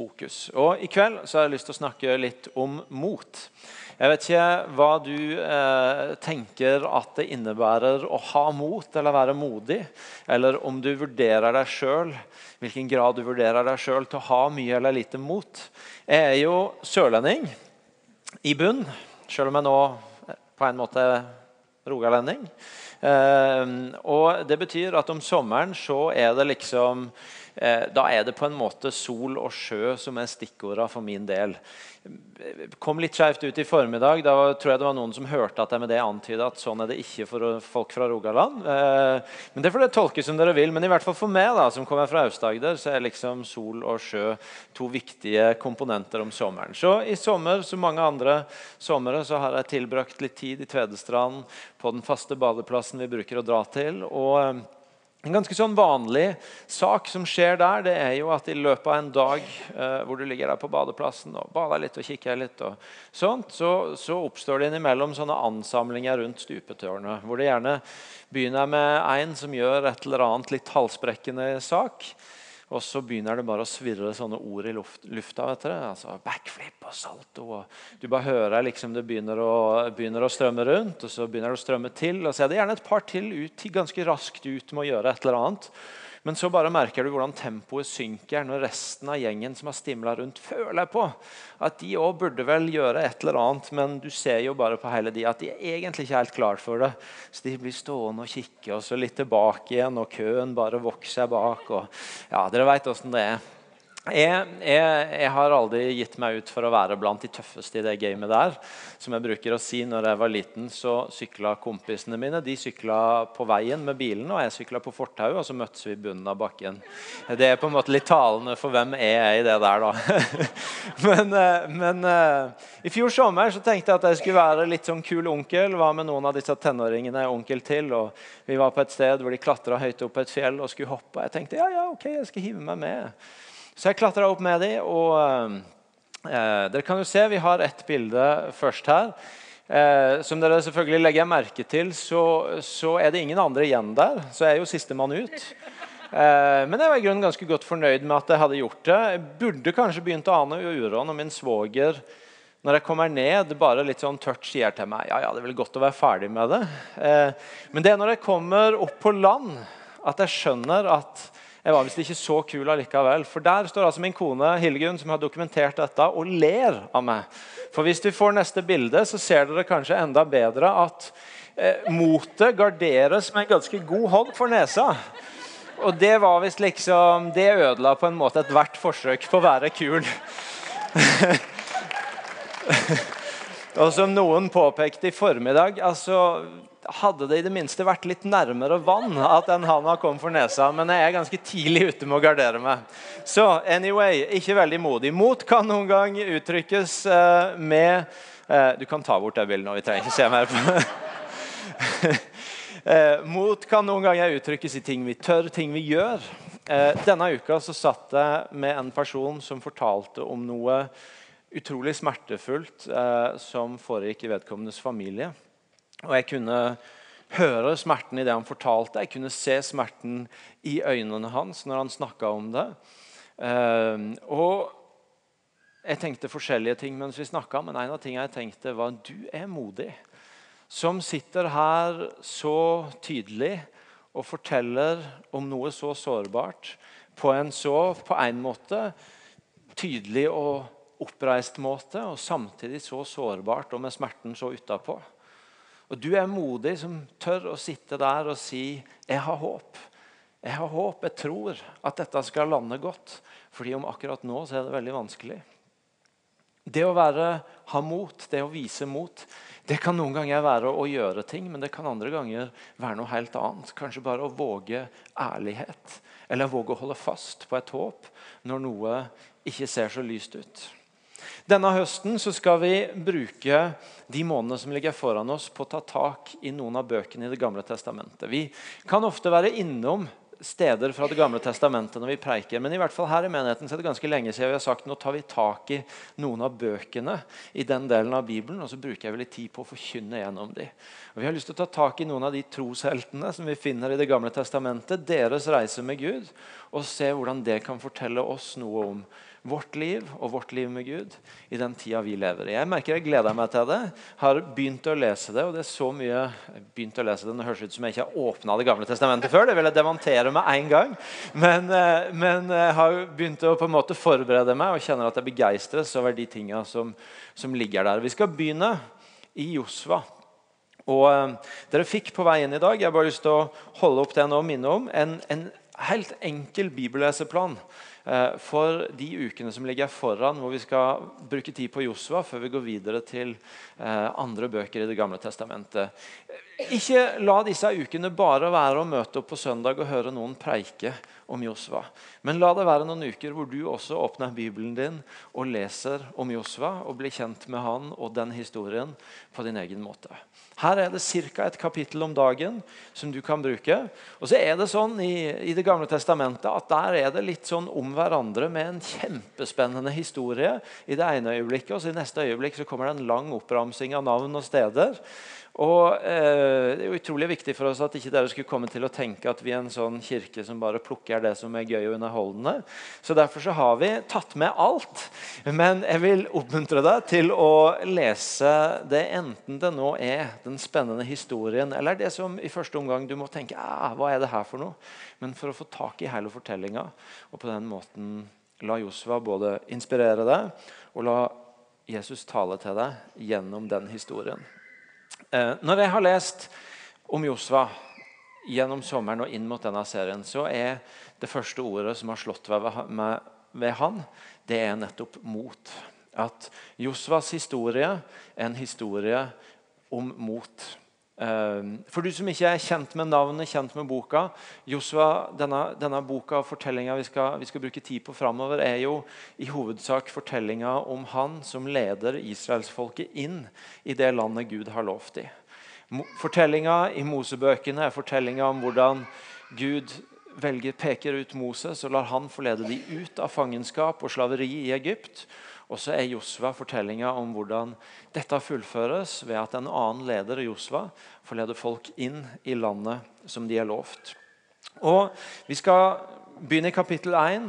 fokus. Og I kveld så har jeg lyst til å snakke litt om mot. Jeg vet ikke hva du eh, tenker at det innebærer å ha mot eller være modig, eller om du vurderer deg sjøl, hvilken grad du vurderer deg sjøl til å ha mye eller lite mot. Jeg er jo sørlending i bunn, sjøl om jeg nå på en måte er rogalending. Eh, og det betyr at om sommeren så er det liksom eh, Da er det på en måte sol og sjø som er stikkordene for min del kom litt skjevt ut i formiddag. Da tror jeg det var noen som hørte at jeg med det antyda at sånn er det ikke for folk fra Rogaland. Eh, men Det får dere tolke som dere vil. Men i hvert fall for meg, da, som kommer fra Aust-Agder, så er liksom sol og sjø to viktige komponenter om sommeren. Så i sommer, som mange andre somre, så har jeg tilbrakt litt tid i Tvedestrand, på den faste badeplassen vi bruker å dra til. og eh, en ganske sånn vanlig sak som skjer der, det er jo at i løpet av en dag eh, hvor du ligger der på badeplassen og bader litt og kikker litt, og sånt, så, så oppstår det innimellom sånne ansamlinger rundt stupetårnet. Hvor det gjerne begynner med en som gjør et eller annet litt halsbrekkende sak. Og så begynner det bare å svirre sånne ord i luft, lufta. vet dere. Altså Backflip og salto. Og du bare hører liksom det begynner å, begynner å, strømme rundt, og så begynner det å strømme til. Og så er det gjerne et par til ut, ganske raskt ut med å gjøre et eller annet. Men så bare merker du hvordan tempoet synker når resten av gjengen som har stimla rundt, føler på at de òg burde vel gjøre et eller annet, men du ser jo bare på hele de at de er egentlig ikke helt klar for det. Så de blir stående og kikke, og så litt tilbake igjen, og køen bare vokser bak. Og, ja, dere veit åssen det er. Jeg, jeg, jeg, har aldri gitt meg ut for å være blant de tøffeste i det gamet der. Som jeg bruker å si når jeg var liten, så sykla kompisene mine De sykla på veien med bilen, og jeg sykla på fortauet, og så møttes vi i bunnen av bakken. Det er på en måte litt talende for hvem jeg er i det der, da. men, eh, men eh, i fjor sommer så tenkte jeg at jeg skulle være litt sånn kul onkel. Var med noen av disse tenåringene jeg er onkel til. og Vi var på et sted hvor de klatra høyt opp på et fjell og skulle hoppe. Jeg tenkte ja, ja, ok, jeg skal hive meg med. Så jeg klatra opp med dem. Og eh, dere kan jo se, vi har ett bilde først her. Eh, som dere selvfølgelig legger merke til, så, så, er det ingen andre igjen der. Så jeg er jo sistemann ut. Eh, men jeg var i grunnen ganske godt fornøyd med at jeg hadde gjort det. Jeg burde kanskje begynt å ane uroen når min svoger når jeg kommer ned, bare litt sånn tørt sier til meg ja, ja, det er vel godt å være ferdig med det. Eh, men det er når jeg kommer opp på land, at jeg skjønner at jeg var visst ikke så kul allikevel. For der står altså min kone Hildegunn som har dokumentert dette, og ler av meg. For hvis du får neste bilde, så ser dere kanskje enda bedre at eh, motet garderes med en ganske god hånd for nesa. Og det var visst liksom Det ødela på en måte ethvert forsøk på å være kul. og som noen påpekte i formiddag altså hadde det i det minste vært litt nærmere vann at den handa kom for nesa. Men jeg er ganske tidlig ute med å gardere meg. Så anyway, ikke veldig modig. Mot kan noen gang uttrykkes uh, med uh, Du kan ta bort det bildet nå, vi trenger ikke se mer på det. eh, mot kan noen ganger uttrykkes i ting vi tør, ting vi gjør. denne uka så satt jeg med en person som fortalte om noe utrolig smertefullt som foregikk i vedkommendes familie. Og jeg kunne høre smerten i det han fortalte. Jeg kunne se smerten i øynene hans når han snakka om det. Uh, og jeg tenkte forskjellige ting mens vi snakka, men en av tingene jeg tenkte, var du er modig. Som sitter her så tydelig og forteller om noe så sårbart på en så på en måte tydelig og oppreist måte, og samtidig så sårbart og med smerten så utapå. Og du er modig som tør å sitte der og si 'Jeg har håp'. Jeg har håp, jeg tror at dette skal lande godt. Fordi om akkurat nå så er det veldig vanskelig. Det å være, ha mot, det å vise mot, det kan noen ganger være å gjøre ting, men det kan andre ganger være noe helt annet. Kanskje bare å våge ærlighet. Eller våge å holde fast på et håp når noe ikke ser så lyst ut. Denne høsten skal vi bruke de månedene som ligger foran oss, på å ta tak i noen av bøkene i Det gamle testamentet. Vi kan ofte være innom steder fra Det gamle testamentet når vi preiker, men i hvert fall her i menigheten så er det ganske lenge siden vi har sagt nå tar vi tak i noen av bøkene i den delen av Bibelen, og så bruker jeg litt tid på å forkynne gjennom dem. Og Vi har lyst til å ta tak i noen av de trosheltene som vi finner i Det gamle testamentet, deres reise med Gud, og se hvordan det kan fortelle oss noe om vårt liv og vårt liv med Gud i den tida vi lever i. Jeg merker jeg gleder meg til det. Har begynt å lese det, og det er så mye jeg begynt å lese det, Det høres ut som jeg ikke har åpna Det gamle testamentet før. Det vil jeg demontere med en gang. Men, eh, men jeg har begynt å på en måte forberede meg og kjenner at jeg begeistres over de tinga som, som ligger der. Vi skal begynne i Josva. Og eh, Dere fikk på veien i dag jeg har bare lyst til å holde opp det og minne om, en, en helt enkel bibelleseplan Eh, for de ukene som ligger foran, hvor vi skal bruke tid på Josua før vi går videre til eh, andre bøker i Det gamle testamentet. Ikke la disse ukene bare være å møte opp på søndag og høre noen preike om Josva. Men la det være noen uker hvor du også åpner Bibelen din og leser om Josva og blir kjent med han og den historien på din egen måte. Her er det ca. et kapittel om dagen som du kan bruke. Og så er Det sånn i, i, Det gamle testamentet at der er det litt sånn om hverandre med en kjempespennende historie i det ene øyeblikket, og så i neste øyeblikk så kommer det en lang oppramsing av navn og steder. Og eh, Det er jo utrolig viktig for oss at ikke dere skulle komme til å tenke at vi er en sånn kirke som bare plukker det som er gøy og underholdende. Så Derfor så har vi tatt med alt. Men jeg vil oppmuntre deg til å lese det, enten det nå er den spennende historien, eller det som i første omgang du må tenke ah, hva er det her for noe? Men for å få tak i hele fortellinga, og på den måten la Josva både inspirere deg og la Jesus tale til deg gjennom den historien. Eh, når jeg har lest om Josva gjennom sommeren og inn mot denne serien, så er det første ordet som har slått meg ved han, det er nettopp mot. At Josvas historie er en historie om mot. Eh, for du som ikke er kjent med navnet, kjent med boka Joshua, denne, denne boka og fortellinga vi, vi, skal bruke tid på framover, er jo i hovedsak fortellinga om han som leder israelsfolket inn i det landet Gud har lovt dem. Fortellinga i Mosebøkene er fortellinga om hvordan Gud velger, peker ut Moses og lar han forlede dem ut av fangenskap og slaveri i Egypt. Og så er Josva fortellinga om hvordan dette fullføres ved at en annen leder, Josva, får lede folk inn i landet som de er lovt. Og Vi skal begynne i kapittel 1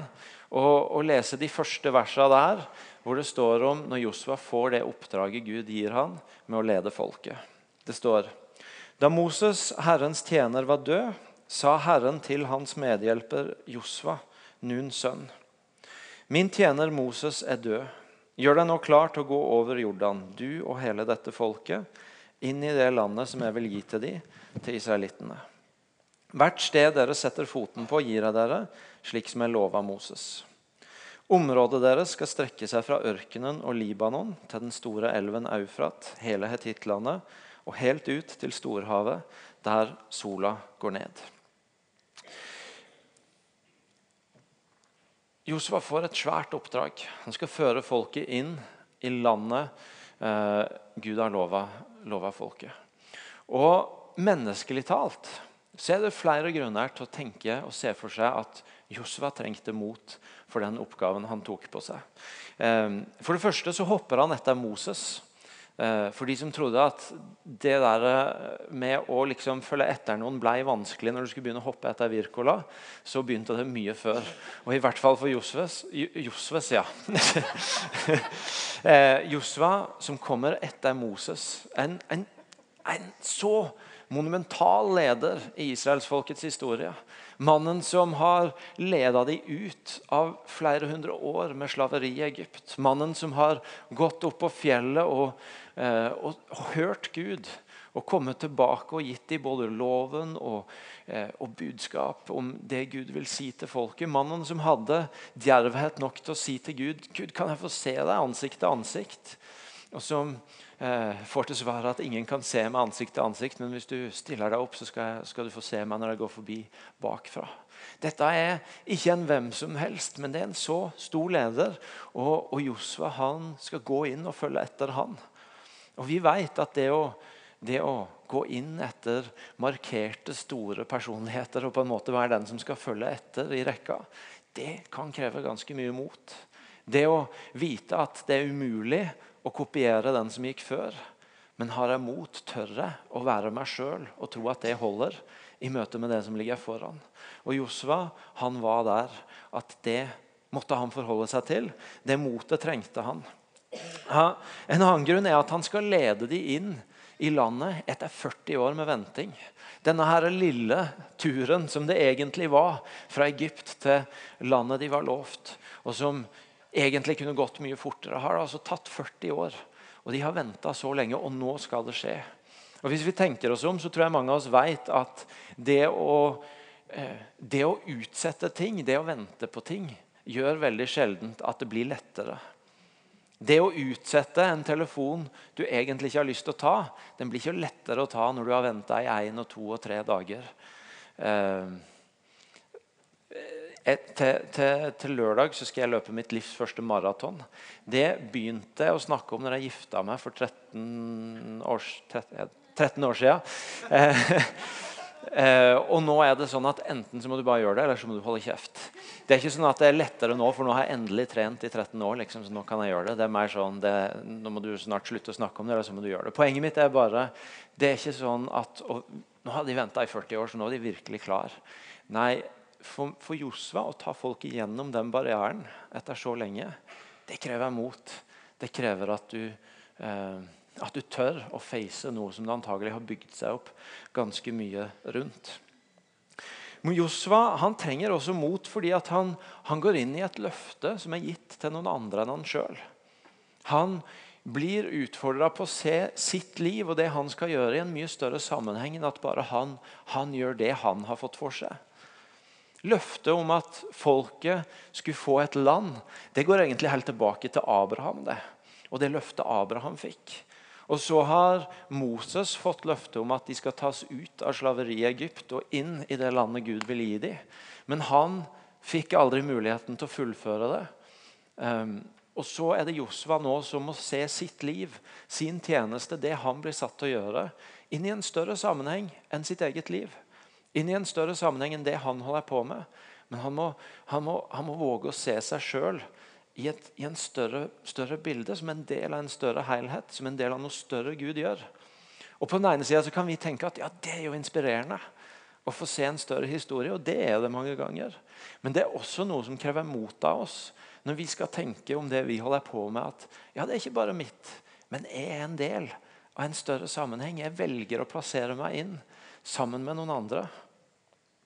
og, og lese de første versene der, hvor det står om når Josva får det oppdraget Gud gir han med å lede folket. Det står Da Moses, Herrens tjener, var død, sa Herren til hans medhjelper Josva, Nuns sønn. Min tjener Moses er død. Gjør deg nå klar til å gå over Jordan, du og hele dette folket, inn i det landet som jeg vil gi til de, til israelittene. Hvert sted dere setter foten på, gir jeg dere, slik som jeg lova Moses. Området deres skal strekke seg fra ørkenen og Libanon til den store elven Eufrat, hele Hetittlandet, og helt ut til storhavet, der sola går ned. Josua får et svært oppdrag. Han skal føre folket inn i landet eh, Gud har lova, lova folket. Og menneskelig talt så er det flere grunner til å tenke og se for seg at Josef trengte mot for den oppgaven han tok på seg. Eh, for det første så hopper han etter Moses. Eh, for de som trodde at det der eh, med å liksom følge etter noen ble vanskelig når du skulle begynne å hoppe etter Wirkola, så begynte det mye før. Og i hvert fall for Josves. Josves, ja. Eh, Josva, som kommer etter Moses. En, en, en så monumental leder i israelsfolkets historie. Mannen som har leda dem ut av flere hundre år med slaveri i Egypt. Mannen som har gått opp på fjellet og, og, og hørt Gud og kommet tilbake og gitt dem både loven og, eh, og, budskap om det Gud vil si til folket. Mannen som hadde djervhet nok til å si til Gud Gud, kan jeg få se deg ansikt til ansikt? Og som eh, får til svar at ingen kan se meg ansikt til ansikt, men hvis du stiller deg opp, så skal, jeg, skal, du få se meg når jeg går forbi bakfra. Dette er ikke en hvem som helst, men det er en så stor leder. Og, og Josva han skal gå inn og følge etter han. Og Vi vet at det å, det å gå inn etter markerte, store personligheter og på en måte være den som skal følge etter i rekka, det kan kreve ganske mye mot. Det å vite at det er umulig å kopiere den som gikk før. Men har jeg mot, tør jeg å være meg sjøl og tro at det holder i møte med det som ligger foran. Og Josva han var der at det måtte han forholde seg til. Det motet trengte han. En annen grunn er at han skal lede de inn i landet etter 40 år med venting. Denne her lille turen som det egentlig var fra Egypt til landet de var lovt, og som egentlig kunne gått mye fortere, har det altså tatt 40 år. Og De har venta så lenge, og nå skal det skje. Og Hvis vi tenker oss om, så tror jeg mange av oss vet at det å, eh, det å utsette ting, det å vente på ting, gjør veldig sjeldent at det blir lettere. Det å utsette en telefon du egentlig ikke har lyst til å ta, den blir ikke lettere å ta når du har venta i én og to og tre dager. Eh, til, til, til, lørdag så skal jeg løpe mitt livs første maraton. Det begynte jeg å snakke om når jeg gifta meg for 13 år, 13, 13 år siden. Eh, Eh, og nå er det sånn at Enten så må du bare gjøre det, eller så må du holde kjeft. Det er ikke sånn at det er lettere nå, for nå har jeg endelig trent i 13 år. Liksom, så nå kan jeg gjøre det. Det er mer sånn, det, Nå må du snart slutte å snakke om det, eller så må du gjøre det. Poenget mitt er bare det er ikke sånn at og, Nå har de venta i 40 år, så nå er de virkelig klar. Nei, for, for Josva å ta folk igjennom den barrieren etter så lenge, det krever mot. Det krever at du eh, at du tør å face noe som det antagelig har bygd seg opp ganske mye rundt. Men Josva han trenger også mot fordi han, han, går inn i et løfte som er gitt til noen andre enn han sjøl. Han blir utfordra på å se sitt liv og det han skal gjøre, i en mye større sammenheng enn at bare han, han gjør det han har fått for seg. Løftet om at folket skulle få et land, det går egentlig helt tilbake til Abraham. det. Og det løftet Abraham fikk. Og så har Moses fått løfte om at de skal tas ut av slaveriet i Egypt og inn i det landet Gud vil gi dem. Men han fikk aldri muligheten til å fullføre det. Um, og så er det Josva nå som må se sitt liv, sin tjeneste, det han blir satt til å gjøre, inn i en større sammenheng enn sitt eget liv. Inn i en større sammenheng enn det han holder på med. Men han må, han må, han må våge å se seg sjøl i, et, i en større, større, bilde, som en del av en større helhet, som en del av noe større Gud gjør. Og På den ene sida kan vi tenke at ja, det er jo inspirerende å få se en større historie, og det er det mange ganger. Men det er også noe som krever mot av oss når vi skal tenke om det vi holder på med. At ja, det er ikke bare mitt, men jeg er en del av en større sammenheng. Jeg velger å plassere meg inn sammen med noen andre.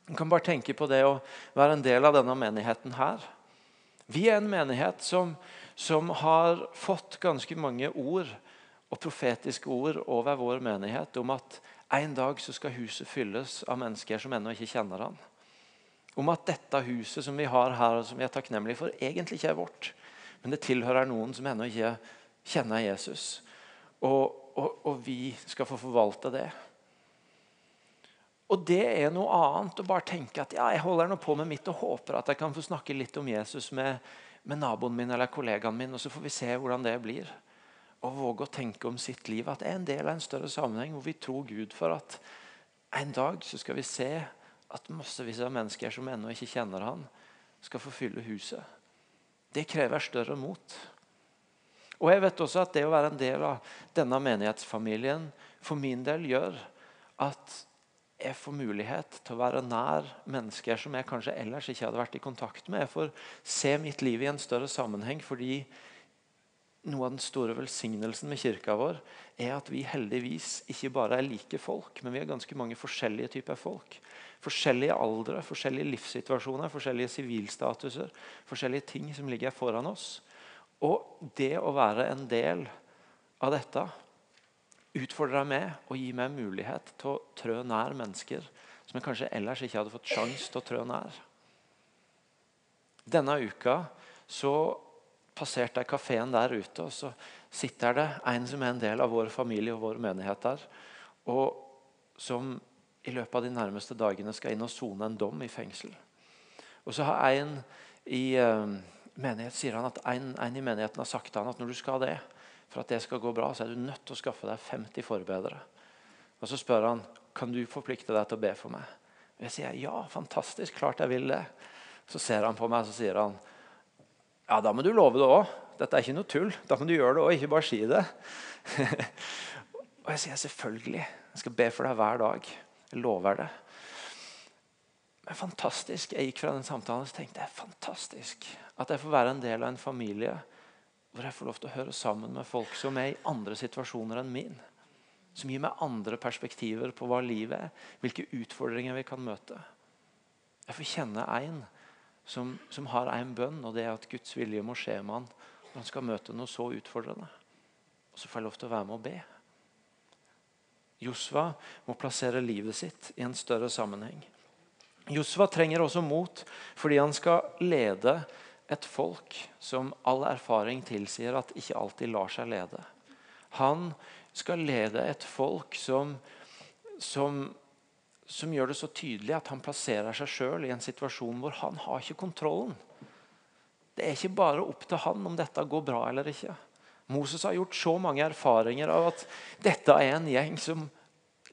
Du kan bare tenke på det å være en del av denne menigheten her. Vi er en menighet som, som har fått ganske mange ord og profetiske ord over vår menighet om at en dag så skal huset fylles av mennesker som ennå ikke kjenner han. Om at dette huset som vi har her, og som vi er takknemlige for, egentlig ikke er vårt. Men det tilhører noen som ennå ikke kjenner Jesus. Og, og, og vi skal få forvalte det. Og det er noe annet å bare tenke at ja, jeg holder nå på med mitt og håper at jeg kan få snakke litt om Jesus med, med naboen min eller kollegaen min, og så får vi se hvordan det blir. Og våge å tenke om sitt liv at det er en del av en større sammenheng hvor vi tror Gud for at en dag så skal vi se at massevis av mennesker som ennå ikke kjenner han, skal få fylle huset. Det krever større mot. Og jeg vet også at det å være en del av denne menighetsfamilien for min del gjør at jeg får mulighet til å være nær mennesker som jeg kanskje ellers ikke hadde vært i kontakt med. Jeg får se mitt liv i en større sammenheng fordi noe av den store velsignelsen med kirka vår er at vi heldigvis ikke bare er like folk, men vi er ganske mange forskjellige typer folk. Forskjellige aldre, forskjellige livssituasjoner, forskjellige sivilstatuser. Forskjellige ting som ligger foran oss. Og det å være en del av dette utfordrer meg og gi meg mulighet til å trø nær mennesker som jeg kanskje ellers ikke hadde fått sjanse til å trø nær. Denne uka så passerte jeg kafeen der ute, og så sitter det en som er en del av vår familie og vår menighet der, og som i løpet av de nærmeste dagene skal inn og sone en dom i fengsel. Og så har en i uh, menighet sier han at en, en, i menigheten har sagt til han at når du skal det, for at det skal gå bra, så er du nødt til å skaffe deg 50 forbedere. Og Så spør han kan du forplikte deg til å be for meg. Og Jeg sier ja, fantastisk, klart jeg vil det. Så ser han på meg så sier han, ja, da må du love det òg. Dette er ikke noe tull. Da må du gjøre det òg, ikke bare si det. og jeg sier selvfølgelig. Jeg skal be for deg hver dag. Jeg lover det. Men fantastisk. Jeg gikk fra den samtalen og tenkte jeg, fantastisk At jeg får være en del av en familie hvor jeg får lov til å høre sammen med folk som er i andre situasjoner enn min. Som gir meg andre perspektiver på hva livet er, hvilke utfordringer vi kan møte. Jeg får kjenne en som, som har en bønn, og det er at Guds vilje må skje med han når han skal møte noe så utfordrende. Og så får jeg lov til å være med og be. Josva må plassere livet sitt i en større sammenheng. Josva trenger også mot fordi han skal lede et folk som all erfaring tilsier at ikke alltid lar seg lede. Han skal lede et folk som, som, som gjør det så tydelig at han plasserer seg sjøl i en situasjon hvor han har ikke kontrollen. Det er ikke bare opp til han om dette går bra eller ikke. Moses har gjort så mange erfaringer av at dette er en gjeng som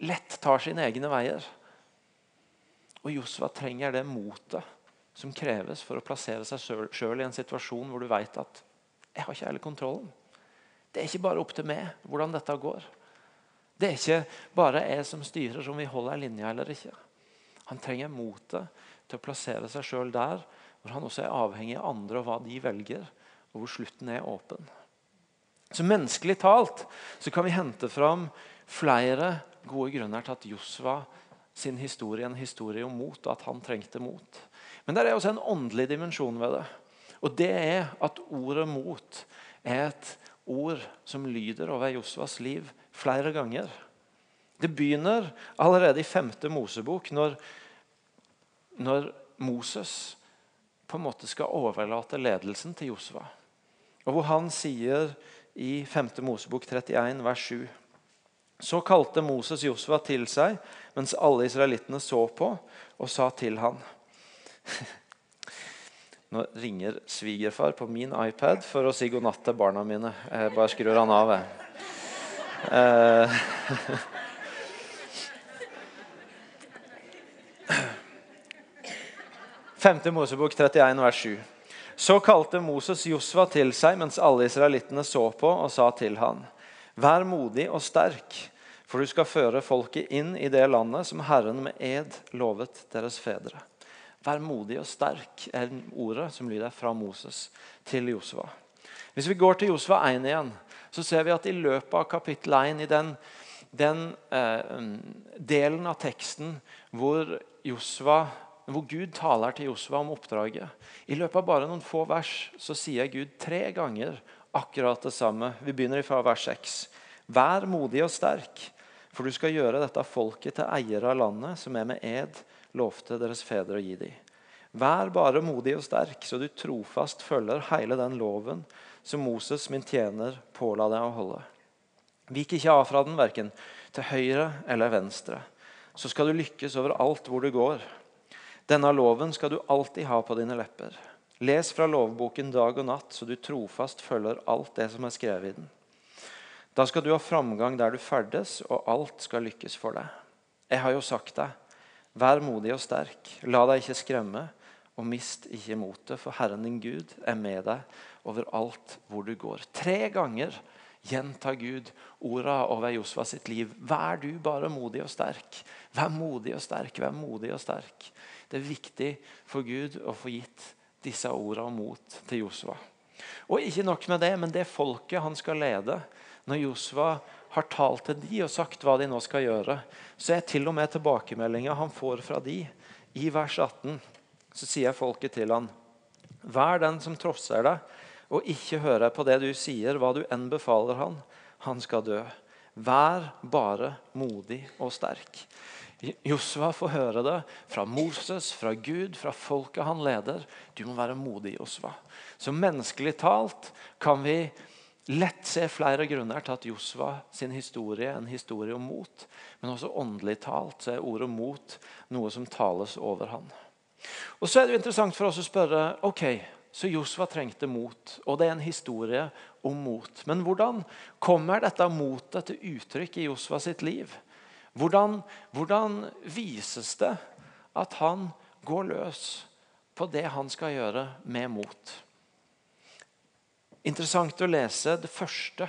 lett tar sine egne veier. Og Josva trenger det motet som kreves for å plassere seg sjøl i en situasjon hvor du vet at jeg har ikke hele kontrollen. Det er ikke bare opp til meg hvordan dette går. Det er ikke bare jeg som styrer om vi holder linja eller ikke. Han trenger motet til å plassere seg sjøl der hvor han også er avhengig av andre og hva de velger, og hvor slutten er åpen. Så Menneskelig talt så kan vi hente fram flere gode grunner til at Josva sin historie en historie om mot, og at han trengte mot. Men det er også en åndelig dimensjon ved det. Og det er at ordet 'mot' er et ord som lyder over Josvas liv flere ganger. Det begynner allerede i femte Mosebok, når, når Moses på en måte skal overlate ledelsen til Josva. Og hvor han sier i 5. Mosebok 31, vers 7 så kalte Moses Josva til seg mens alle israelittene så på, og sa til han Nå ringer svigerfar på min iPad for å si god natt til barna mine. Jeg bare skrur han av. Eh. 5. Mosebok 31, vers 7. Så kalte Moses Josva til seg mens alle israelittene så på, og sa til han, Vær modig og sterk, for du skal føre folket inn i det landet som Herren med ed lovet deres fedre. Vær modig og sterk er ordet som lyder fra Moses til Josua. Hvis vi går til Josua 1 igjen, så ser vi at i løpet av kapittel 1, i den, den eh, delen av teksten hvor, Joshua, hvor Gud taler til Josua om oppdraget I løpet av bare noen få vers så sier Gud tre ganger akkurat det samme. Vi begynner fra vers 6. Vær modig og sterk. For du skal gjøre dette folket til eiere av landet, som er med ed lovte deres fedre å gi dem. Vær bare modig og sterk, så du trofast følger hele den loven som Moses, min tjener, påla deg å holde. Vik ikke av fra den, verken til høyre eller venstre. Så skal du lykkes overalt hvor du går. Denne loven skal du alltid ha på dine lepper. Les fra lovboken dag og natt, så du trofast følger alt det som er skrevet i den. Da skal du ha framgang der du ferdes, og alt skal lykkes for deg. Jeg har jo sagt deg, vær modig og sterk, la deg ikke skremme, og mist ikke motet, for Herren din Gud er med deg overalt hvor du går. Tre ganger gjentar Gud orda over Josva sitt liv. Vær du bare modig og sterk. Vær modig og sterk, vær modig og sterk. Det er viktig for Gud å få gitt disse ordene og mot til Josva. Og ikke nok med det, men det folket han skal lede, når Josva har talt til de og sagt hva de nå skal gjøre, så er til og med tilbakemeldinga han får fra de, i vers 18, så sier folket til han, Vær den som trosser deg, og ikke hører på det du sier, hva du enn befaler han, han skal dø. Vær bare modig og sterk. Josua får høre det fra Moses, fra Gud, fra folket han leder. Du må være modig, Josua. Så menneskelig talt kan vi lett se flere grunner til at Josva sin historie er en historie om mot. Men også åndelig talt så er ordet mot noe som tales over han. Og Så er det jo interessant for oss å spørre ok, så Josva trengte mot, og det er en historie om mot. Men hvordan kommer dette motet til uttrykk i Josva sitt liv? Hvordan, hvordan vises det at han går løs på det han skal gjøre med mot? Interessant å lese det første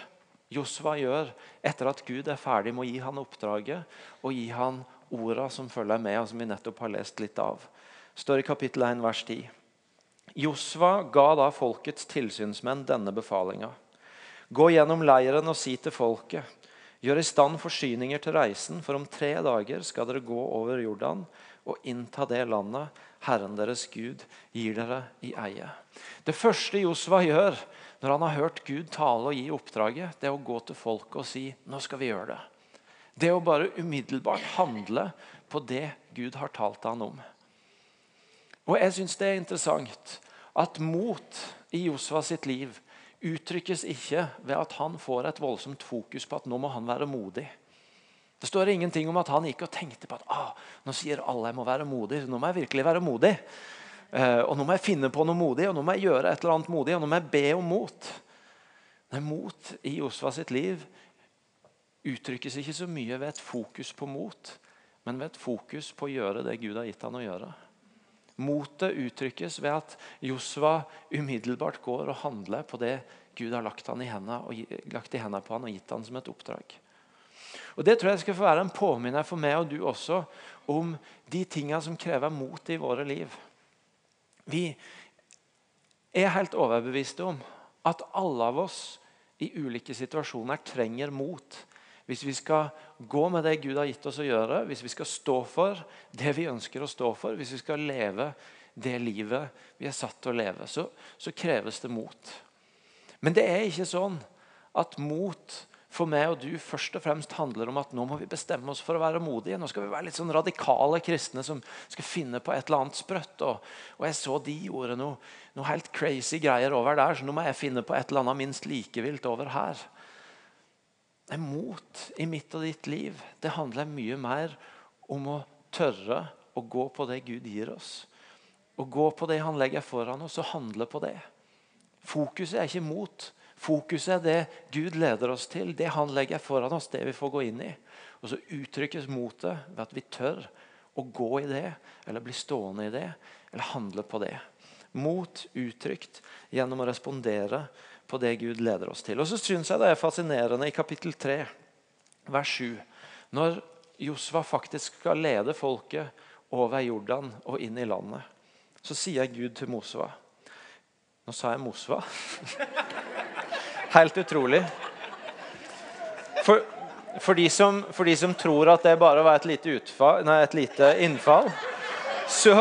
Josva gjør etter at Gud er ferdig med å gi han oppdraget og gi han orda som følger med, og som vi nettopp har lest litt av. står i kapittel 1, vers 10. Josva ga da folkets tilsynsmenn denne befalinga. Gå gjennom leiren og si til folket, gjør i stand forsyninger til reisen, for om tre dager skal dere gå over Jordan og innta det landet Herren deres Gud gir dere i eie. Det første Josva gjør når han har hørt Gud tale og gi oppdraget, det å gå til folket og si nå skal vi gjøre det. Det å bare umiddelbart handle på det Gud har talt han om. Og jeg syns det er interessant at mot i Josva sitt liv uttrykkes ikke ved at han får et voldsomt fokus på at nå må han være modig. Det står ingenting om at han gikk og tenkte på at ah, nå sier alle jeg må være modig. Nå må jeg virkelig være modig. Eh, og nå må jeg finne på noe modig, og nå må jeg gjøre et eller annet modig, og nå må jeg be om mot. Nei, Mot i Josva sitt liv uttrykkes ikke så mye ved et fokus på mot, men ved et fokus på å gjøre det Gud har gitt han å gjøre. Motet uttrykkes ved at Josva umiddelbart går og handler på det Gud har lagt, i hendene, lagt i hendene på han og gitt han som et oppdrag. Og Det tror jeg skal få være en påminner for meg og du også om de tingene som krever mot i våre liv. Vi er helt overbeviste om at alle av oss i ulike situasjoner trenger mot. Hvis vi skal gå med det Gud har gitt oss å gjøre, hvis vi skal stå for det vi ønsker å stå for, hvis vi skal leve det livet vi er satt til å leve, så, så kreves det mot. Men det er ikke sånn at mot for meg og du først og fremst handler om at nå må vi bestemme oss for å være modige. Nå skal vi være litt sånn radikale kristne som skal finne på et eller annet sprøtt. Og, og jeg så de gjorde noe, noe, helt crazy greier over der, så nå må jeg finne på et eller annet minst like vilt over her. Mot i mitt og ditt liv det handler mye mer om å tørre å gå på det Gud gir oss. Å gå på det han legger foran oss, og handle på det. Fokuset er ikke mot. Fokuset det Gud leder oss til, det han legger foran oss, det vi får gå inn i. Og så uttrykkes motet ved at vi tør å gå i det, eller bli stående i det, eller handle på det. Mot uttrykt gjennom å respondere på det Gud leder oss til. Og så syns jeg det er fascinerende i kapittel 3, vers 7, når Josva faktisk skal lede folket over Jordan og inn i landet, så sier Gud til Mosva Nå sa jeg Mosva. Helt utrolig. For, for, de som, for, de som, tror at det bare var et lite, utfall, nei, et lite innfall, så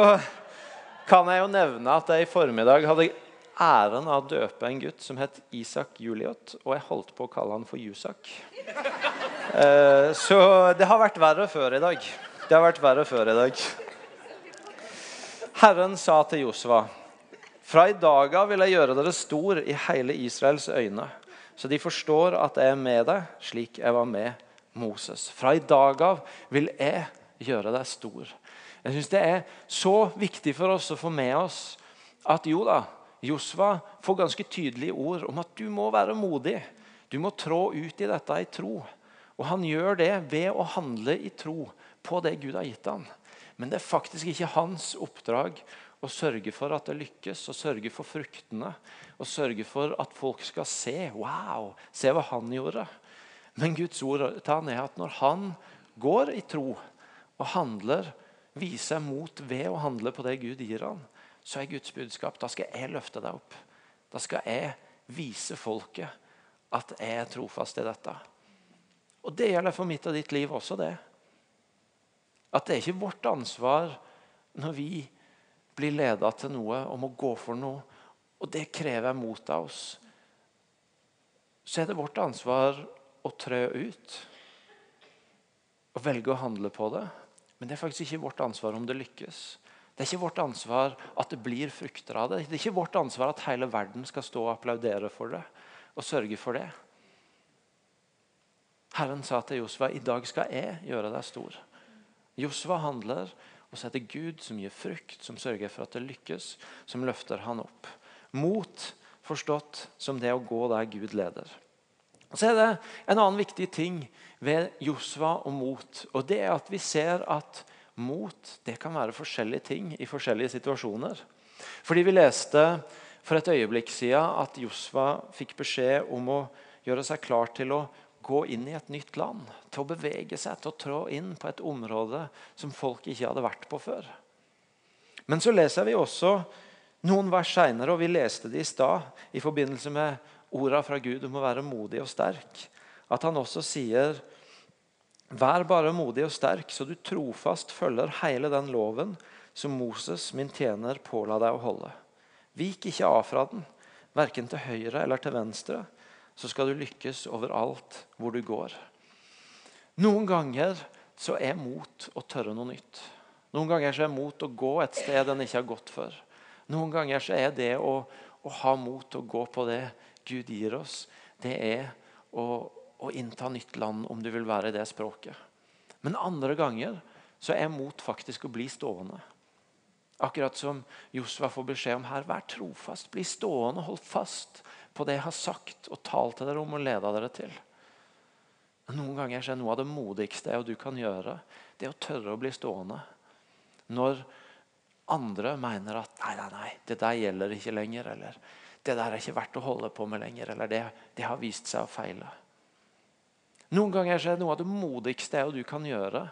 kan jeg jo nevne at jeg i formiddag hadde æren av å døpe en gutt som het Isak Juliot, og jeg holdt på å kalle han for Jusak. Eh, så det har vært verre før i dag. Det har vært verre før i dag. Herren sa til Josva fra i dag av vil jeg gjøre dere stor i hele Israels øyne så de forstår at jeg er med deg slik jeg var med Moses. Fra i dag av vil jeg gjøre deg stor. Jeg synes Det er så viktig for oss å få med oss at jo da, Josva får ganske tydelige ord om at du må være modig. Du må trå ut i dette i tro. Og Han gjør det ved å handle i tro på det Gud har gitt ham. Men det er faktisk ikke hans oppdrag å sørge for at det lykkes, og sørge for fruktene. Og sørge for at folk skal se wow, se hva han gjorde. Men Guds ord til han er at når han går i tro og handler, viser mot ved å handle på det Gud gir han, så er Guds budskap da skal jeg løfte deg opp. Da skal jeg vise folket at jeg er trofast i dette. Og Det gjelder for mitt og ditt liv også. det. At det er ikke vårt ansvar når vi blir leda til noe, om å gå for noe, og det krever mot av oss, så er det vårt ansvar å trø ut og velge å handle på det. Men det er faktisk ikke vårt ansvar om det lykkes. Det er ikke vårt ansvar at det blir frukter av det. Det er ikke vårt ansvar at hele verden skal stå og applaudere for det og sørge for det. Herren sa til Josva i dag skal jeg gjøre deg stor. Josva handler, og så er det Gud som gir frukt, som sørger for at det lykkes, som løfter han opp. Mot forstått som det å gå der Gud leder. Og så er det En annen viktig ting ved Josva og mot, og det er at vi ser at mot det kan være forskjellige ting i forskjellige situasjoner. Fordi vi leste for et øyeblikk siden at Josva fikk beskjed om å gjøre seg klar til å gå inn i et nytt land, til å bevege seg, til å trå inn på et område som folk ikke hadde vært på før. Men så leser vi også Noen vers seinere, og vi leste det i stad, i forbindelse med orda fra Gud om å være modig og sterk, at han også sier Vær bare modig og sterk, så du trofast følger hele den loven som Moses, min tjener, påla deg å holde. Vik ikke av fra den, verken til høyre eller til venstre, så skal du lykkes overalt hvor du går. Noen ganger så er mot å tørre noe nytt. Noen ganger så er mot å gå et sted en ikke har gått før. Noen ganger så er det å, å ha mot til å gå på det Gud gir oss, det er å å innta nytt land om du vil være i det språket. Men andre ganger så er mot faktisk å bli stående. Akkurat som Josva får beskjed om her. Vær trofast, bli stående, hold fast på det jeg har sagt og talt til dere om og leda dere til. Noen ganger er noe av det modigste du kan gjøre, det er å tørre å bli stående. Når andre mener at nei, nei, nei, det der gjelder ikke lenger. Eller det der er ikke verdt å holde på med lenger. Eller det, det har vist seg å feile. Noen ganger er det noe av det modigste du kan gjøre,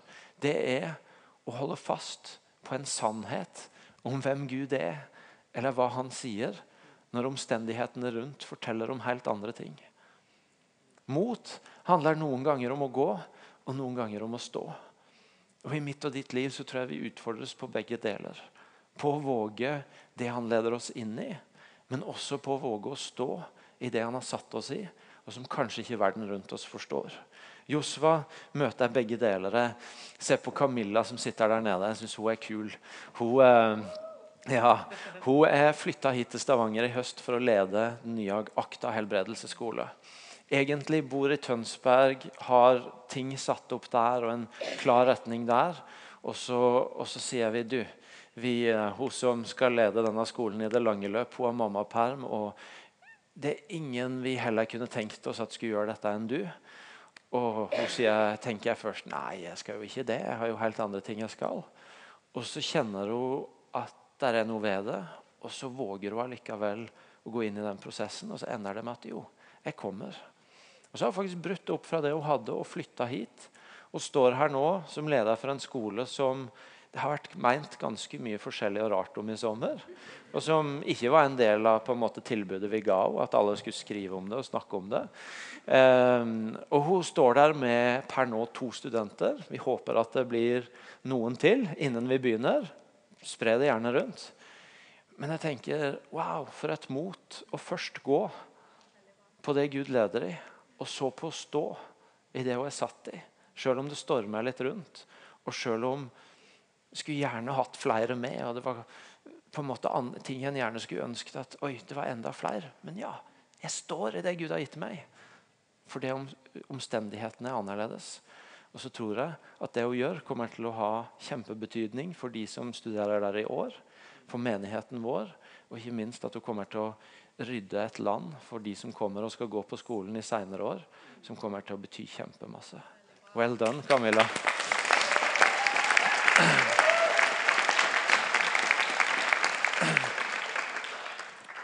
det er å holde fast på en sannhet om hvem Gud er, eller hva han sier, når omstendighetene rundt forteller om helt andre ting. Mot handler noen ganger om å gå, og noen ganger om å stå. Og I mitt og ditt liv så tror jeg vi utfordres på begge deler. På å våge det han leder oss inn i, men også på å våge å stå i det han har satt oss i, og som kanskje ikke verden rundt oss forstår. Josva møter jeg begge deler. Se på Camilla som sitter der nede. Jeg syns hun er kul. Hun, eh, ja, hun er flytta hit til Stavanger i høst for å lede den nye Akta helbredelsesskole. Egentlig bor i Tønsberg, har ting satt opp der og en klar retning der. Og så, og så sier vi du, vi, eh, hun som skal lede denne skolen i det lange løp, hun har mammaperm. og det er ingen vi heller kunne tenkt oss at skulle gjøre dette enn du. Og hun sier, tenker jeg først nei, jeg skal jo ikke det. Jeg har jo helt andre ting jeg skal. Og så kjenner hun at det er noe ved det, og så våger hun allikevel å gå inn i den prosessen. Og så ender det med at jo, jeg kommer. Og så har hun faktisk brutt opp fra det hun hadde, og flytta hit. Og står her nå som leder for en skole som det har vært meint ganske mye forskjellig og rart om i sommer. Og som ikke var en del av på en måte, tilbudet vi ga henne, at alle skulle skrive om det og snakke om det. Um, og Hun står der med per nå to studenter. Vi håper at det blir noen til innen vi begynner. Spre det gjerne rundt. Men jeg tenker wow, for et mot å først gå på det Gud leder i, og så på å stå i det hun er satt i. Selv om det stormer litt rundt, og selv om skulle gjerne hatt flere med. og Det var på en måte ting en gjerne skulle ønsket at oi, det var enda flere. Men ja, jeg står i det Gud har gitt meg. For det om, omstendighetene er annerledes. Og så tror jeg at det hun gjør, kommer til å ha kjempebetydning for de som studerer der i år, for menigheten vår, og ikke minst at hun kommer til å rydde et land for de som kommer og skal gå på skolen i seinere år, som kommer til å bety kjempemasse. Well done, Camilla.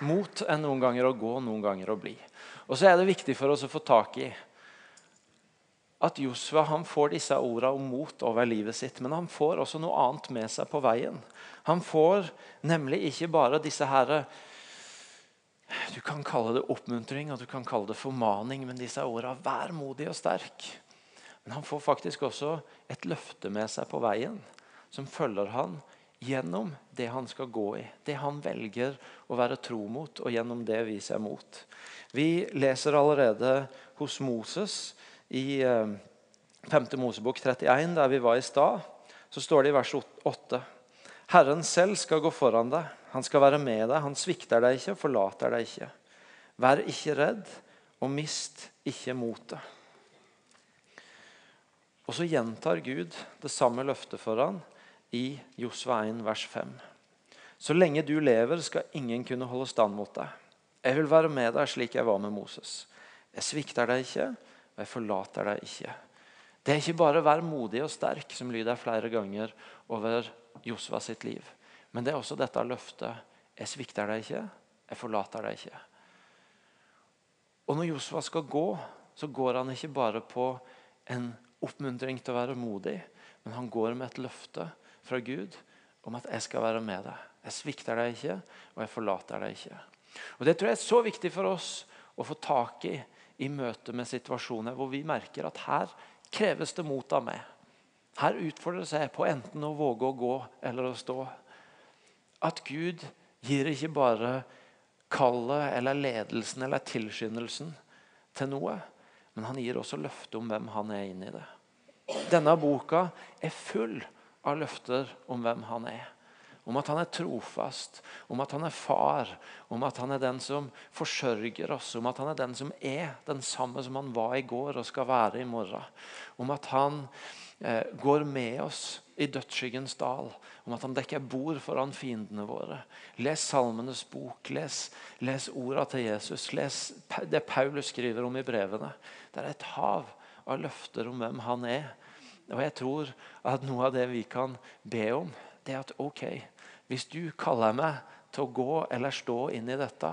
Mot enn noen ganger å gå, noen ganger å bli. Og så er det viktig for oss å få tak i at Josva han får disse ordene om mot over livet sitt, men han får også noe annet med seg på veien. Han får nemlig ikke bare disse her Du kan kalle det oppmuntring og du kan kalle det formaning, men disse ordene 'vær modig og sterk'. Men han får faktisk også et løfte med seg på veien som følger han gjennom det han skal gå i. Det han velger å være tro mot, og gjennom det vise mot. Vi leser allerede hos Moses i 5. Eh, Mosebok 31, der vi var i stad. Så står det i vers 8.: Herren selv skal gå foran deg. Han skal være med deg. Han svikter deg ikke, forlater deg ikke. Vær ikke redd, og mist ikke motet. Og så gjentar Gud det samme løftet for han i Josva 1, vers 5. Så lenge du lever, skal ingen kunne holde stand mot deg. Jeg vil være med deg slik jeg var med Moses. Jeg svikter deg ikke, og jeg forlater deg ikke. Det er ikke bare å være modig og sterk, som lyder flere ganger over Josva sitt liv. Men det er også dette løftet. Jeg svikter deg ikke, jeg forlater deg ikke. Og når Josva skal gå, så går han ikke bare på en oppmuntring til å være modig, men han går med et løfte fra Gud om at 'jeg skal være med deg'. Jeg svikter deg ikke, og jeg forlater deg ikke. Og Det tror jeg er så viktig for oss å få tak i i møte med situasjoner hvor vi merker at her kreves det mot av meg. Her utfordres jeg på enten å våge å gå eller å stå. At Gud gir ikke bare kallet eller ledelsen eller tilskyndelsen til noe, men han gir også løfte om hvem han er inne i det. Denne boka er full av løfter om hvem han er. Om at han er trofast, om at han er far, om at han er den som forsørger oss, om at han er den som er den samme som han var i går og skal være i morgen. Om at han eh, går med oss i dødsskyggens dal, om at han dekker bord foran fiendene våre. Les Salmenes bok, les, les orda til Jesus, les det Paulus skriver om i brevene. Det er et hav av løfter om hvem han er. Og jeg tror at noe av det vi kan be om, det er at ok, hvis du kaller meg til å gå eller stå inn i dette,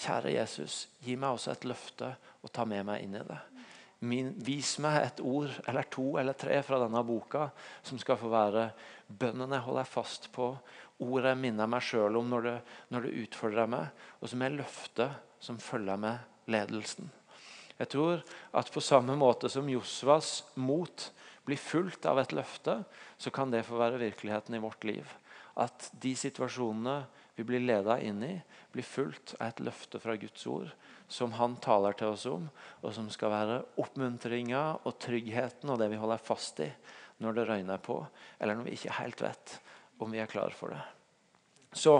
kjære Jesus, gi meg også et løfte og ta med meg inn i det. Min, vis meg et ord eller to eller tre fra denne boka som skal få være bønnen jeg holder fast på, ordet jeg minner meg sjøl om når det, når det, utfordrer meg, og som er løftet som følger med ledelsen. Jeg tror at på samme måte som Josvas mot blir fulgt av et løfte, så kan det få være virkeligheten i vårt liv at de situasjonene vi blir leda inn i, blir fulgt av et løfte fra Guds ord som han taler til oss om, og som skal være oppmuntringa og tryggheten og det vi holder fast i når det røyner på, eller når vi ikke helt vet om vi er klar for det. Så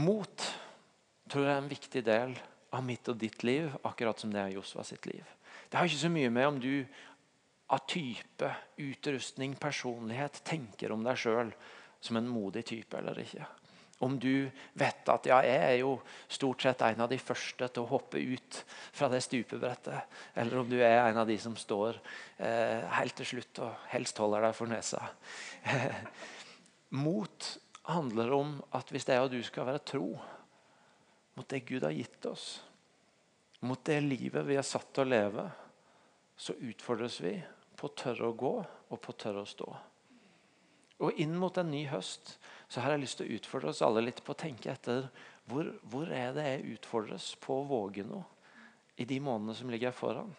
mot tror jeg er en viktig del av mitt og ditt liv, akkurat som det er Josva sitt liv. Det har ikke så mye med om du av type, utrustning, personlighet tenker om deg sjøl som en modig type eller ikke. Om du vet at ja, jeg er jo stort sett en av de første til å hoppe ut fra det stupebrettet. Eller om du er en av de som står eh, helt til slutt og helst holder deg for nesa. Mot handler om at hvis jeg og du skal være tro mot det Gud har gitt oss, mot det livet vi er satt til å leve, så utfordres vi på å tørre å gå og på å tørre å stå. Og Inn mot en ny høst så har jeg lyst til å utfordre oss alle litt på å tenke etter hvor, hvor er det jeg utfordres på å våge noe i de månedene som ligger foran?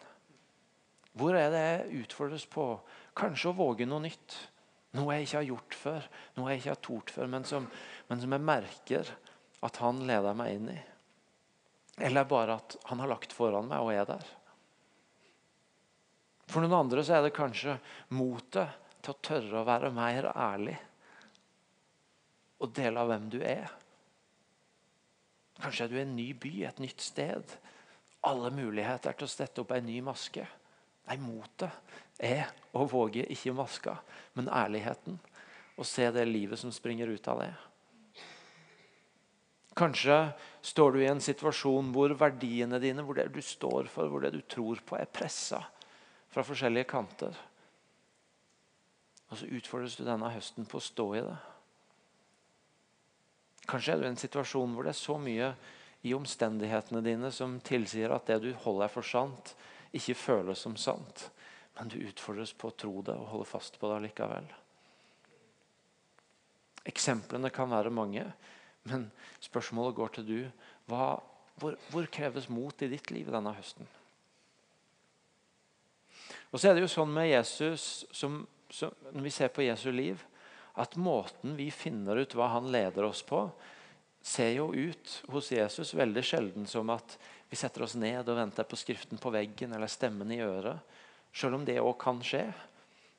Hvor er det jeg utfordres på kanskje å våge noe nytt? Noe jeg ikke har gjort før, noe jeg ikke har tort før, men som, men som jeg merker at han leder meg inn i. Eller bare at han har lagt foran meg og er der. For noen andre så er det kanskje motet til å tørre å være mer ærlig og dele av hvem du er. Kanskje er du i en ny by, et nytt sted. Alle muligheter til å stette opp en ny maske. Nei, motet er å våge ikke maska, men ærligheten. Og se det livet som springer ut av det. Kanskje står du i en situasjon hvor verdiene dine, hvor det du står for, hvor det du tror på, er pressa fra forskjellige kanter. Og så utfordres du denne høsten på å stå i det. Kanskje er du i en situasjon hvor det er så mye i omstendighetene dine som tilsier at det du holder for sant, ikke føles som sant. Men du utfordres på å tro det og holde fast på det likevel. Eksemplene kan være mange, men spørsmålet går til du. Hva, hvor, hvor kreves mot i ditt liv denne høsten? Og så er det jo sånn med Jesus, som, som, Når vi ser på Jesu liv, at måten vi finner ut hva han leder oss på, ser jo ut hos Jesus veldig sjelden som at vi setter oss ned og venter på skriften på veggen eller stemmen i øret. Selv om det òg kan skje.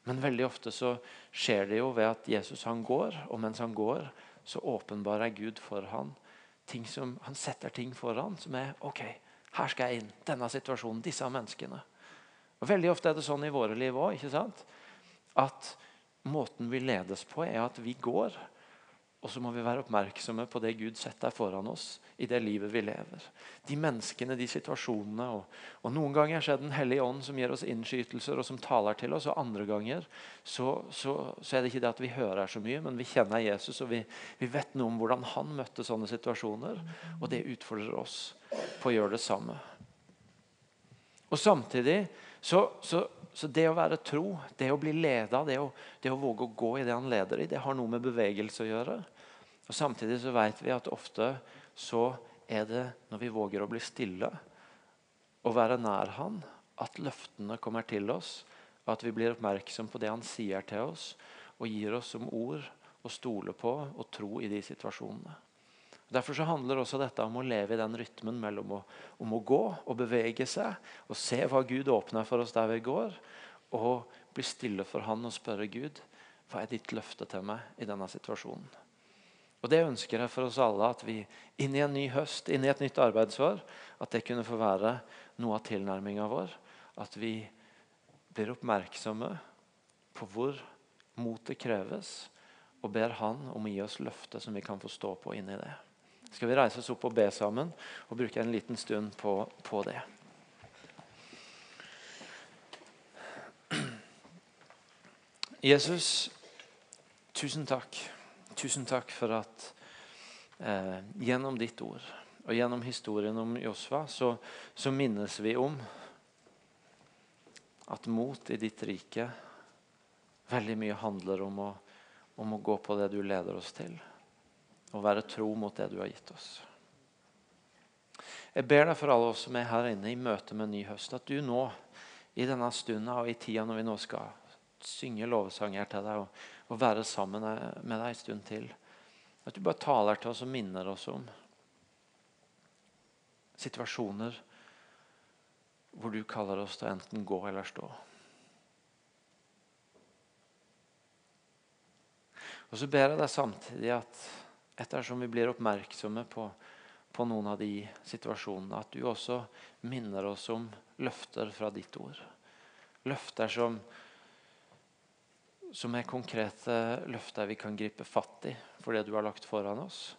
Men veldig ofte så skjer det jo ved at Jesus han går, og mens han går, så åpenbarer Gud for han som, Han setter ting foran som er OK, her skal jeg inn. Denne situasjonen, disse menneskene. Og Veldig ofte er det sånn i våre liv òg. At måten vi ledes på, er at vi går. Og så må vi være oppmerksomme på det Gud setter foran oss i det livet vi lever. De menneskene, de situasjonene. Og, og Noen ganger er det Den hellige ånd som gir oss innskytelser og som taler til oss. Og andre ganger så, så, så, er det ikke det at vi hører så mye, men vi kjenner Jesus og vi, vi vet noe om hvordan han møtte sånne situasjoner. Og det utfordrer oss på å gjøre det samme. Og Samtidig så, så, så det å være tro, det å bli leda, det å, det å våge å gå i det han leder i, det har noe med bevegelse å gjøre. Og Samtidig så vet vi at ofte så er det når vi våger å bli stille og være nær han, at løftene kommer til oss, og at vi blir oppmerksom på det han sier til oss, og gir oss som ord å stole på og tro i de situasjonene. Derfor så handler også dette om å leve i den rytmen mellom å, om å gå og bevege seg og se hva Gud åpner for oss der vi går, og bli stille for Han og spørre Gud hva er ditt løfte til meg i denne situasjonen. Og Det ønsker jeg for oss alle, at vi inn i en ny høst, inn i et nytt arbeidsår, at det kunne få være noe av tilnærminga vår. At vi blir oppmerksomme på hvor motet kreves, og ber Han om å gi oss løftet som vi kan få stå på inni det. Skal vi reise oss opp og be sammen og bruke en liten stund på, på det. Jesus, tusen takk. Tusen takk for at eh, gjennom ditt ord og gjennom historien om Josva så, så minnes vi om at mot i ditt rike veldig mye handler om å, om å gå på det du leder oss til. Og være tro mot det du har gitt oss. Jeg ber deg for alle oss som er her inne i møte med en ny høst, at du nå i denne stunden og i tida når vi nå skal synge lovsanger til deg og, og være sammen med deg en stund til, at du bare taler til oss og minner oss om situasjoner hvor du kaller oss til enten gå eller stå. Og så ber jeg deg samtidig at ettersom vi blir oppmerksomme på, på noen av de situasjonene, at du også minner oss om løfter fra ditt ord. Løfter som, som er konkrete løfter vi kan gripe fatt i for det du har lagt foran oss.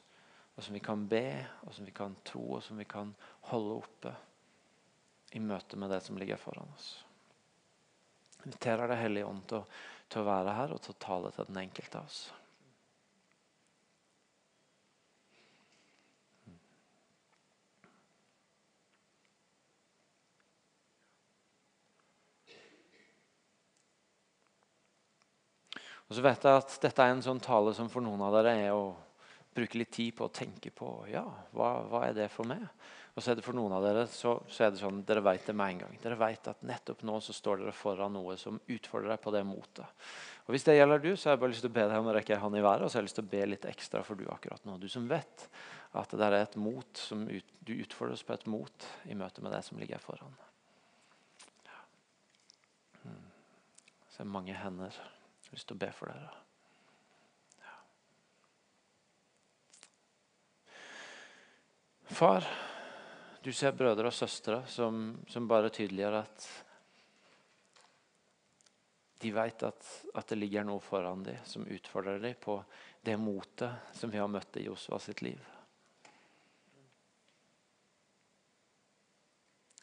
Og som vi kan be, og som vi kan tro, og som vi kan holde oppe i møte med det som ligger foran oss. Jeg inviterer Deg, Hellige Ånd til, til, å være her og til å tale til den enkelte av oss. Og så vet jeg at Dette er en sånn tale som for noen av dere er å bruke litt tid på å tenke på ja, hva, hva er det for meg. Og så er det For noen av dere så, så er det sånn, dere vet det med en gang. Dere vet at nettopp nå så står dere foran noe som utfordrer deg på det motet. Og Hvis det gjelder du, så har jeg bare lyst til å be deg om å rekke hånd i været. Og så har jeg lyst til å be litt ekstra for du akkurat nå. Du som vet at det der er et mot som ut, du utfordres på et mot i møte med det som ligger foran. Ja. Hmm. Så er det mange hender. Jeg har lyst til å be for dere. Ja. Far du ser brødre og søstre som, som bare tydeliggjør at de vet at, at, det ligger noe foran dem som utfordrer dem på det motet som vi har møtt i Josua sitt liv.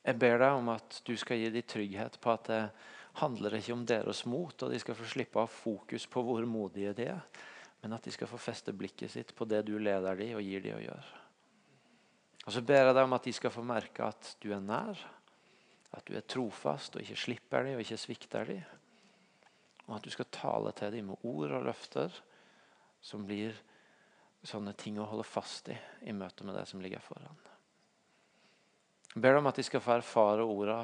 Jeg ber deg om at du skal gi dem trygghet på at det handler det ikke om deres mot, og de skal få slippe ha fokus på hvor modige de er, men at de skal få feste blikket sitt på det du leder dem og gir dem å gjøre. Og så ber jeg deg om at de skal få merke at du er nær, at du er trofast og ikke slipper dem og ikke svikter dem. Og at du skal tale til dem med ord og løfter som blir sånne ting å holde fast i i møte med det som ligger foran. Jeg ber deg om at de skal få erfare orda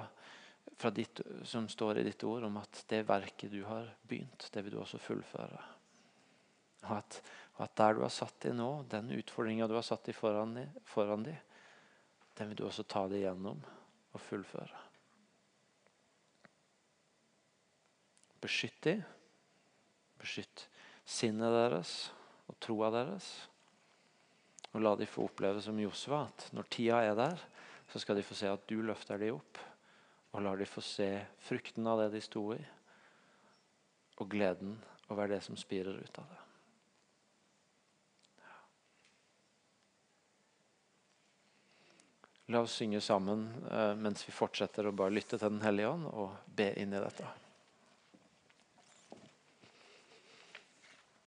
ditt, som står i ditt ord, om at det verket du har begynt, det vil du også fullføre. Og at, at der du har satt deg nå, den utfordringa du har satt deg foran, foran deg, den vil du også ta deg gjennom og fullføre. Beskytt dem. Beskytt sinnet deres og troa deres. Og la dem få oppleve som Josva at når tida er der, så skal de få se at du løfter dem opp. Og lar de få se frukten av det de sto i, og gleden over det som spirer ut av det. La oss synge sammen eh, mens vi fortsetter å bare lytte til Den hellige ånd og be inn i dette.